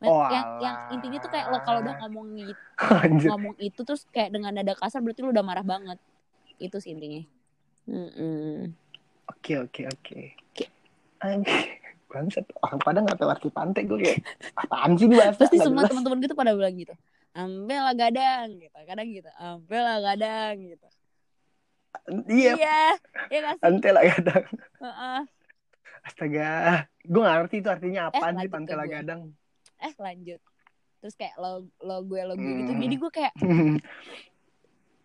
Oh, yang yang intinya tuh kayak lo kalau udah ngomong gitu <laughs> Anjir. ngomong itu terus kayak dengan nada kasar berarti lu udah marah banget itu sih intinya. Oke oke oke. Bangsat. Orang Padang nggak tahu arti pantai gue kayak apaan sih bahasa? pasti semua teman-teman gitu pada bilang gitu ampel lah gadang gitu kadang gitu ampel lah gadang gitu Iya. iya iya gak sih Pantai lah gadang. Heeh. Astaga. Gue nggak ngerti itu artinya apaan sih lanjut pantai lah gue. gadang. Eh lanjut terus kayak lo lo gue lo gue gitu Hmm. jadi gue kayak <laughs>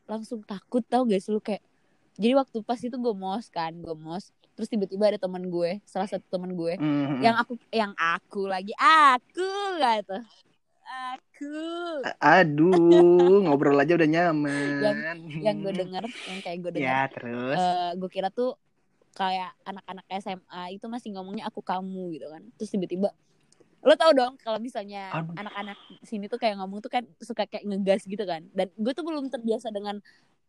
langsung takut tau gak sih lu kayak jadi waktu pas itu gue mos kan gue mos terus tiba-tiba ada teman gue salah satu teman gue Mhm. yang aku yang aku lagi aku gitu aku Aduh, ngobrol aja udah nyaman. yang gue denger yang kayak gue denger Ya terus. eh, gue kira tuh kayak anak-anak SMA itu masih ngomongnya aku kamu gitu kan terus tiba-tiba lo tau dong kalau misalnya anak-anak sini tuh kayak ngomong tuh kan suka kayak ngegas gitu kan. Dan gue tuh belum terbiasa dengan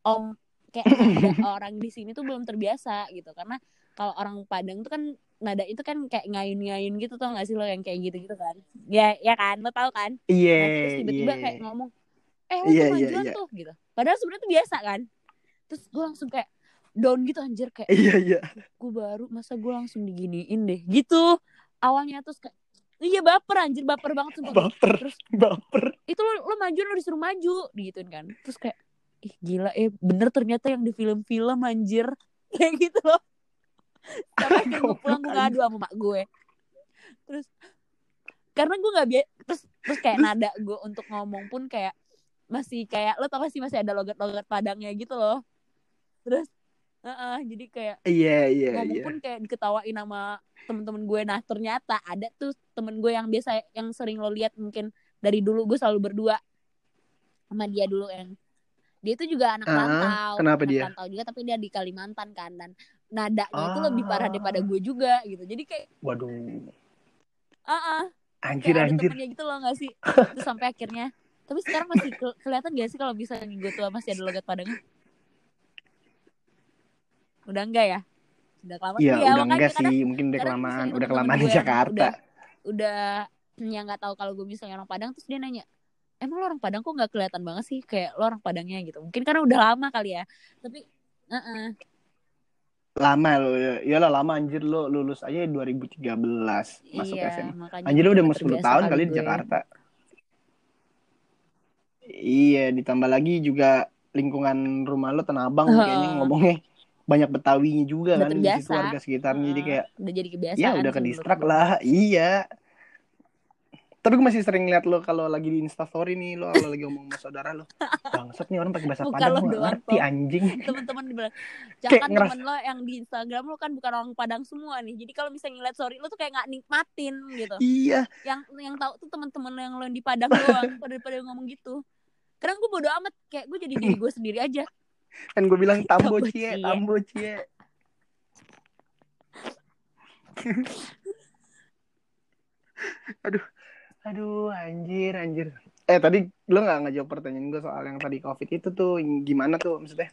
om kayak <laughs> orang di sini tuh belum terbiasa gitu. Karena kalau orang Padang tuh kan nada itu kan kayak ngayun-ngayun gitu tau gak sih lo yang kayak gitu-gitu kan? Ya ya kan? Lo tau kan? Iya. Nah, terus tiba-tiba iya. kayak ngomong eh lo Iya, iya, kemajuan iya. tuh gitu. Padahal sebenarnya tuh biasa kan? Terus gue langsung kayak down gitu anjir kayak Iya iya. gue baru masa gue langsung diginiin deh? Gitu. Awalnya terus kayak iya baper anjir baper banget sumpah. Baper. terus Baper. itu lo lo maju lo disuruh maju digituin kan. Terus kayak ih gila eh bener ternyata yang di film-film anjir. <laughs> Kayak gitu loh. Sampai <laughs> gue pulang gue ngadu sama mak gue. Terus karena gue nggak biasa terus terus kayak nada gue untuk ngomong pun kayak masih kayak lo tau gak sih masih ada logat-logat padangnya gitu loh. Terus Heeh, jadi kayak Iya iya ngomong iya. pun kayak diketawain sama temen-temen gue nah ternyata ada tuh temen gue yang biasa yang sering lo lihat mungkin dari dulu gue selalu berdua sama dia dulu yang dia itu juga anak Ah, rantau kenapa anak dia? rantau juga tapi dia di Kalimantan kan dan nadanya itu Ah. lebih parah daripada gue juga gitu jadi kayak Waduh. ah ah, Anjir kayak ada anjir. temennya gitu loh gak sih <laughs> terus sampai akhirnya tapi sekarang masih ke- kelihatan gak sih kalau bisa gue tua masih ada logat padangnya udah enggak ya udah lama Iya udah makanya enggak kadang- sih, mungkin udah kelamaan, udah kelamaan di Jakarta. udah udah yang nggak tahu kalau gue misalnya orang Padang terus dia nanya emang lo orang Padang kok nggak kelihatan banget sih kayak lo orang Padangnya gitu mungkin karena udah lama kali ya tapi uh Lama lo, ya lah lama anjir lo lulus aja 2013 masuk iya, SMA. Anjir lo udah mau 10 terbiasa tahun kali di. Jakarta. Iya, ditambah lagi juga lingkungan rumah lo Tanabang Heeh. kayaknya ngomongnya banyak Betawinya juga Udah kan di situ terbiasa. warga sekitarnya jadi Heeh, kayak udah jadi kebiasaan ya udah ke distrak lah. Iya. Tapi gue masih sering liat lo kalau lagi di Instastory nih lo kalau lagi ngomong sama saudara lo. Bangsat nih orang pakai bahasa <laughs> Bukan Padang lo doang, ngerti anjing. <laughs> teman-teman bilang <laughs> jangan ngeras- temen lo yang di Instagram lo kan bukan orang Padang semua nih jadi kalau misalnya ngeliat story lo tuh kayak nggak nikmatin gitu Iya. yang yang tahu tuh teman-teman lo yang lo yang di Padang doang pada pada ngomong gitu karena gue bodo amat kayak gue jadi diri gue sendiri aja Kan gue bilang <laughs> tambo cie, tambo cie. <laughs> aduh, aduh, anjir, anjir. Eh tadi lo nggak ngejawab pertanyaan gue soal yang tadi covid itu tuh gimana tuh maksudnya?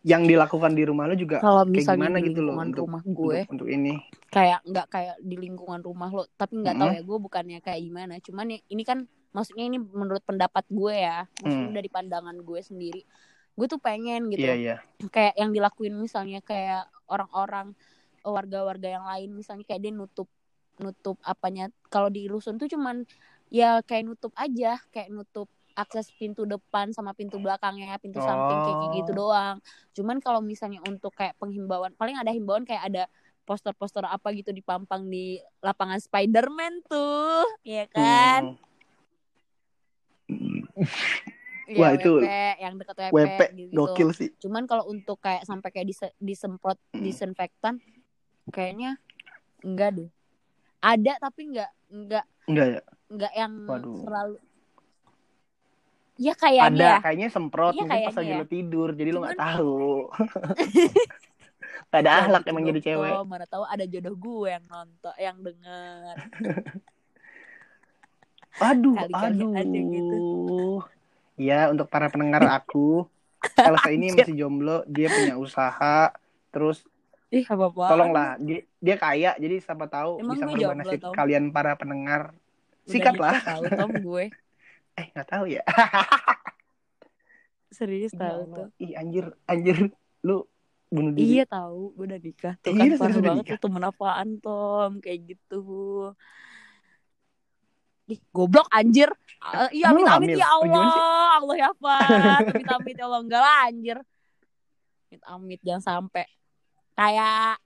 Yang dilakukan di rumah lo juga kalau kayak gimana di gitu loh untuk, rumah gue untuk untuk ini. kayak nggak kayak di lingkungan rumah lo tapi nggak tahu Mm-mm. ya gue bukannya kayak gimana cuman ya, ini kan maksudnya ini menurut pendapat gue ya maksudnya Hmm. dari pandangan gue sendiri gue tuh pengen gitu Iya iya. kayak yang dilakuin misalnya kayak orang-orang warga-warga yang lain misalnya kayak dia nutup nutup apanya kalau di rusun tuh cuman ya kayak nutup aja kayak nutup akses pintu depan sama pintu belakangnya pintu samping kayak Oh. gitu doang cuman kalau misalnya untuk kayak penghimbauan paling ada himbauan kayak ada poster-poster apa gitu dipampang di lapangan Spiderman tuh ya kan Hmm. Ya, Wah, itu WP, yang deket WP, WP gitu. gokil sih. Cuman kalau untuk kayak sampai kayak dise- disemprot Hmm. disinfektan kayaknya enggak deh. Ada tapi enggak enggak Enggak ya? enggak yang Waduh. terlalu Ya kayaknya Ada, ya. kayaknya semprot Iya, mungkin pas lagi ya. lo tidur, jadi lo nggak Cuman- tahu. <laughs> Gak ada Ya ahlak gitu emang jadi cewek. Tom. Mana tahu ada jodoh gue yang nonton, yang denger. <laughs> Aduh, Kali-kali aduh. aja gitu. Ya, untuk para pendengar <laughs> aku, Elsa ini masih jomblo, dia punya usaha, terus Ih, apa apa? tolonglah dia, dia kaya, jadi siapa tahu Emang bisa merubah nasib Tom? kalian para pendengar. Sikat lah. Tahu Tom gue. <laughs> Eh, nggak tahu ya. Serius tahu tuh. Ih, anjir, anjir. Lu bunuh diri. Iya tahu, gue udah nikah. Tuh Iya, kan parah banget nikah? tuh temen apaan Tom kayak gitu. Ih, goblok anjir. Ah, Iya, amit amit ya Oh? Allah. Allah ya Pak. Amit amit ya Allah enggak lah anjir. Amit amit jangan sampai kayak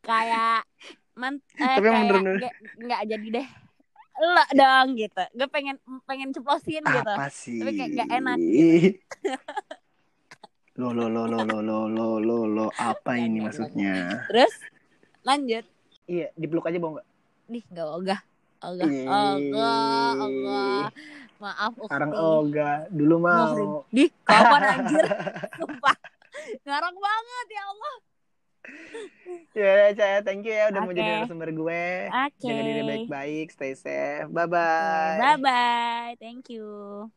kayak man, eh, Tapi emang kayak bener-bener. nggak nggak jadi deh. Lo dong gitu. Gue pengen pengen ceplosin gitu. Apa sih? Tapi kayak nggak enak Lo lo lo lo lo lo lo lo lo apa Nggak, ini nggak, maksudnya? Terus lanjut. Iya, dipeluk aja mau nggak? Nih, gak ogah. Ogah, Ih. ogah, ogah. Maaf, ukti. Sekarang oga, dulu mau. Di, kapan <laughs> anjir? Sumpah. Ngarang banget ya Allah. Ya, saya thank you ya udah mau Oke. jadi narasumber gue. Oke. Jaga diri baik-baik, stay safe. Bye bye. Bye bye. Thank you.